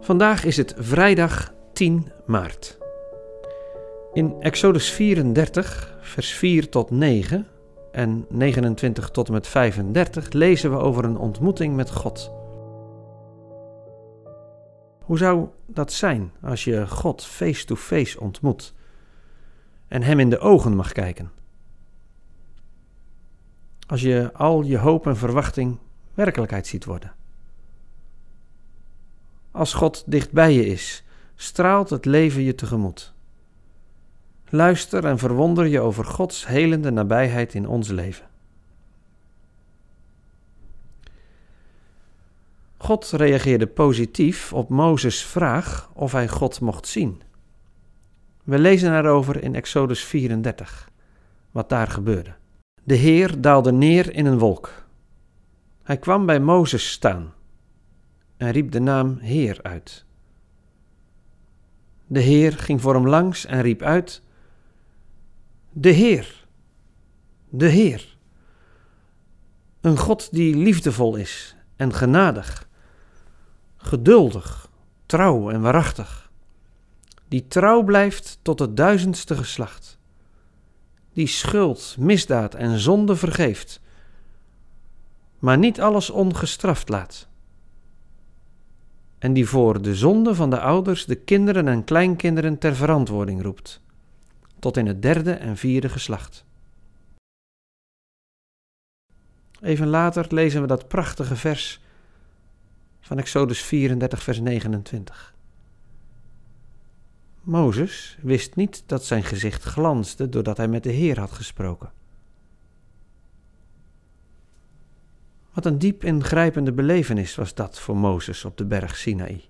Vandaag is het vrijdag 10 maart. In Exodus 34, vers 4 tot 9 en 29 tot en met 35 lezen we over een ontmoeting met God. Hoe zou dat zijn als je God face-to-face ontmoet en Hem in de ogen mag kijken? Als je al je hoop en verwachting werkelijkheid ziet worden. Als God dichtbij je is, straalt het leven je tegemoet. Luister en verwonder je over Gods helende nabijheid in ons leven. God reageerde positief op Mozes' vraag of hij God mocht zien. We lezen erover in Exodus 34, wat daar gebeurde. De Heer daalde neer in een wolk. Hij kwam bij Mozes staan en riep de naam Heer uit. De Heer ging voor hem langs en riep uit: De Heer, de Heer. Een God die liefdevol is en genadig, geduldig, trouw en waarachtig, die trouw blijft tot het duizendste geslacht, die schuld, misdaad en zonde vergeeft, maar niet alles ongestraft laat en die voor de zonde van de ouders de kinderen en kleinkinderen ter verantwoording roept, tot in het derde en vierde geslacht. Even later lezen we dat prachtige vers van Exodus 34, vers 29. Mozes wist niet dat zijn gezicht glansde doordat hij met de Heer had gesproken. Wat een diep ingrijpende belevenis was dat voor Mozes op de berg Sinaï.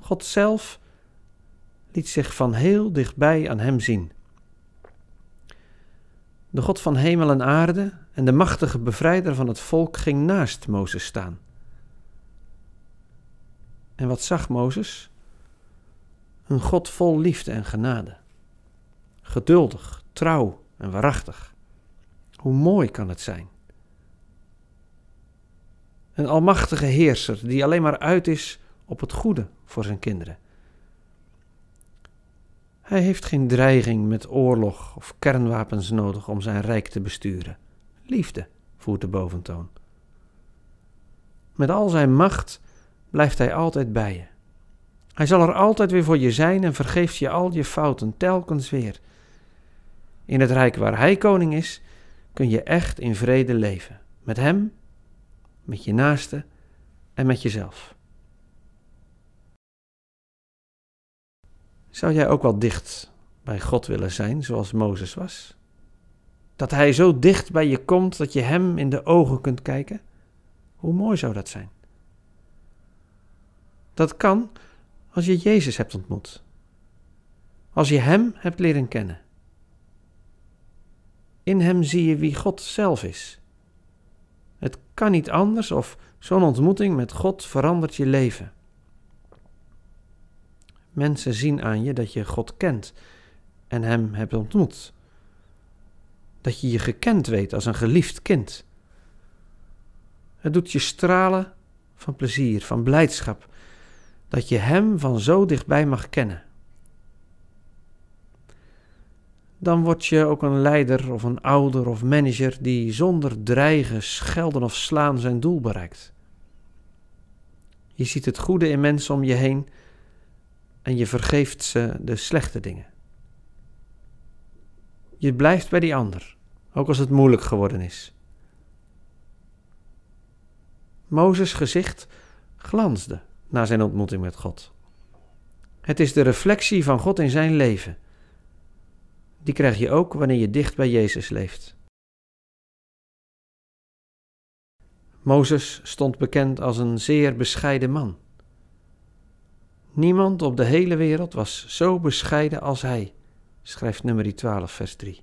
God zelf liet zich van heel dichtbij aan hem zien. De God van hemel en aarde en de machtige bevrijder van het volk ging naast Mozes staan. En wat zag Mozes? Een God vol liefde en genade. Geduldig, trouw en waarachtig. Hoe mooi kan het zijn? Een almachtige heerser die alleen maar uit is op het goede voor zijn kinderen. Hij heeft geen dreiging met oorlog of kernwapens nodig om zijn rijk te besturen. Liefde voert de boventoon. Met al zijn macht blijft hij altijd bij je. Hij zal er altijd weer voor je zijn en vergeeft je al je fouten telkens weer. In het rijk waar hij koning is, kun je echt in vrede leven. Met hem met je naaste en met jezelf. Zou jij ook wel dicht bij God willen zijn, zoals Mozes was? Dat hij zo dicht bij je komt dat je hem in de ogen kunt kijken? Hoe mooi zou dat zijn? Dat kan als je Jezus hebt ontmoet. Als je Hem hebt leren kennen. In Hem zie je wie God zelf is het kan niet anders of zo'n ontmoeting met God verandert je leven. Mensen zien aan je dat je God kent en Hem hebt ontmoet. Dat je je gekend weet als een geliefd kind. Het doet je stralen van plezier, van blijdschap, dat je Hem van zo dichtbij mag kennen. Dan word je ook een leider of een ouder of manager die zonder dreigen, schelden of slaan zijn doel bereikt. Je ziet het goede in mensen om je heen en je vergeeft ze de slechte dingen. Je blijft bij die ander, ook als het moeilijk geworden is. Mozes' gezicht glansde na zijn ontmoeting met God. Het is de reflectie van God in zijn leven die krijg je ook wanneer je dicht bij Jezus leeft. Mozes stond bekend als een zeer bescheiden man. Niemand op de hele wereld was zo bescheiden als hij, schrijft nummer 12, vers 3.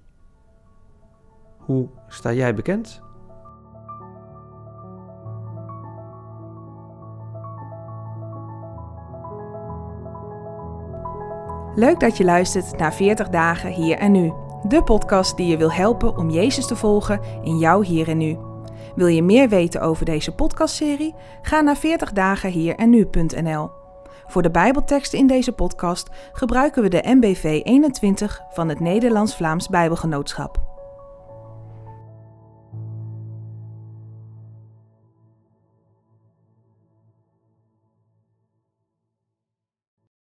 Hoe sta jij bekend? Leuk dat je luistert naar 40 dagen hier en nu. De podcast die je wil helpen om Jezus te volgen in jouw hier en nu. Wil je meer weten over deze podcastserie? Ga naar 40dagenhierennu.nl. Voor de Bijbelteksten in deze podcast gebruiken we de MBV 21 van het Nederlands-Vlaams Bijbelgenootschap.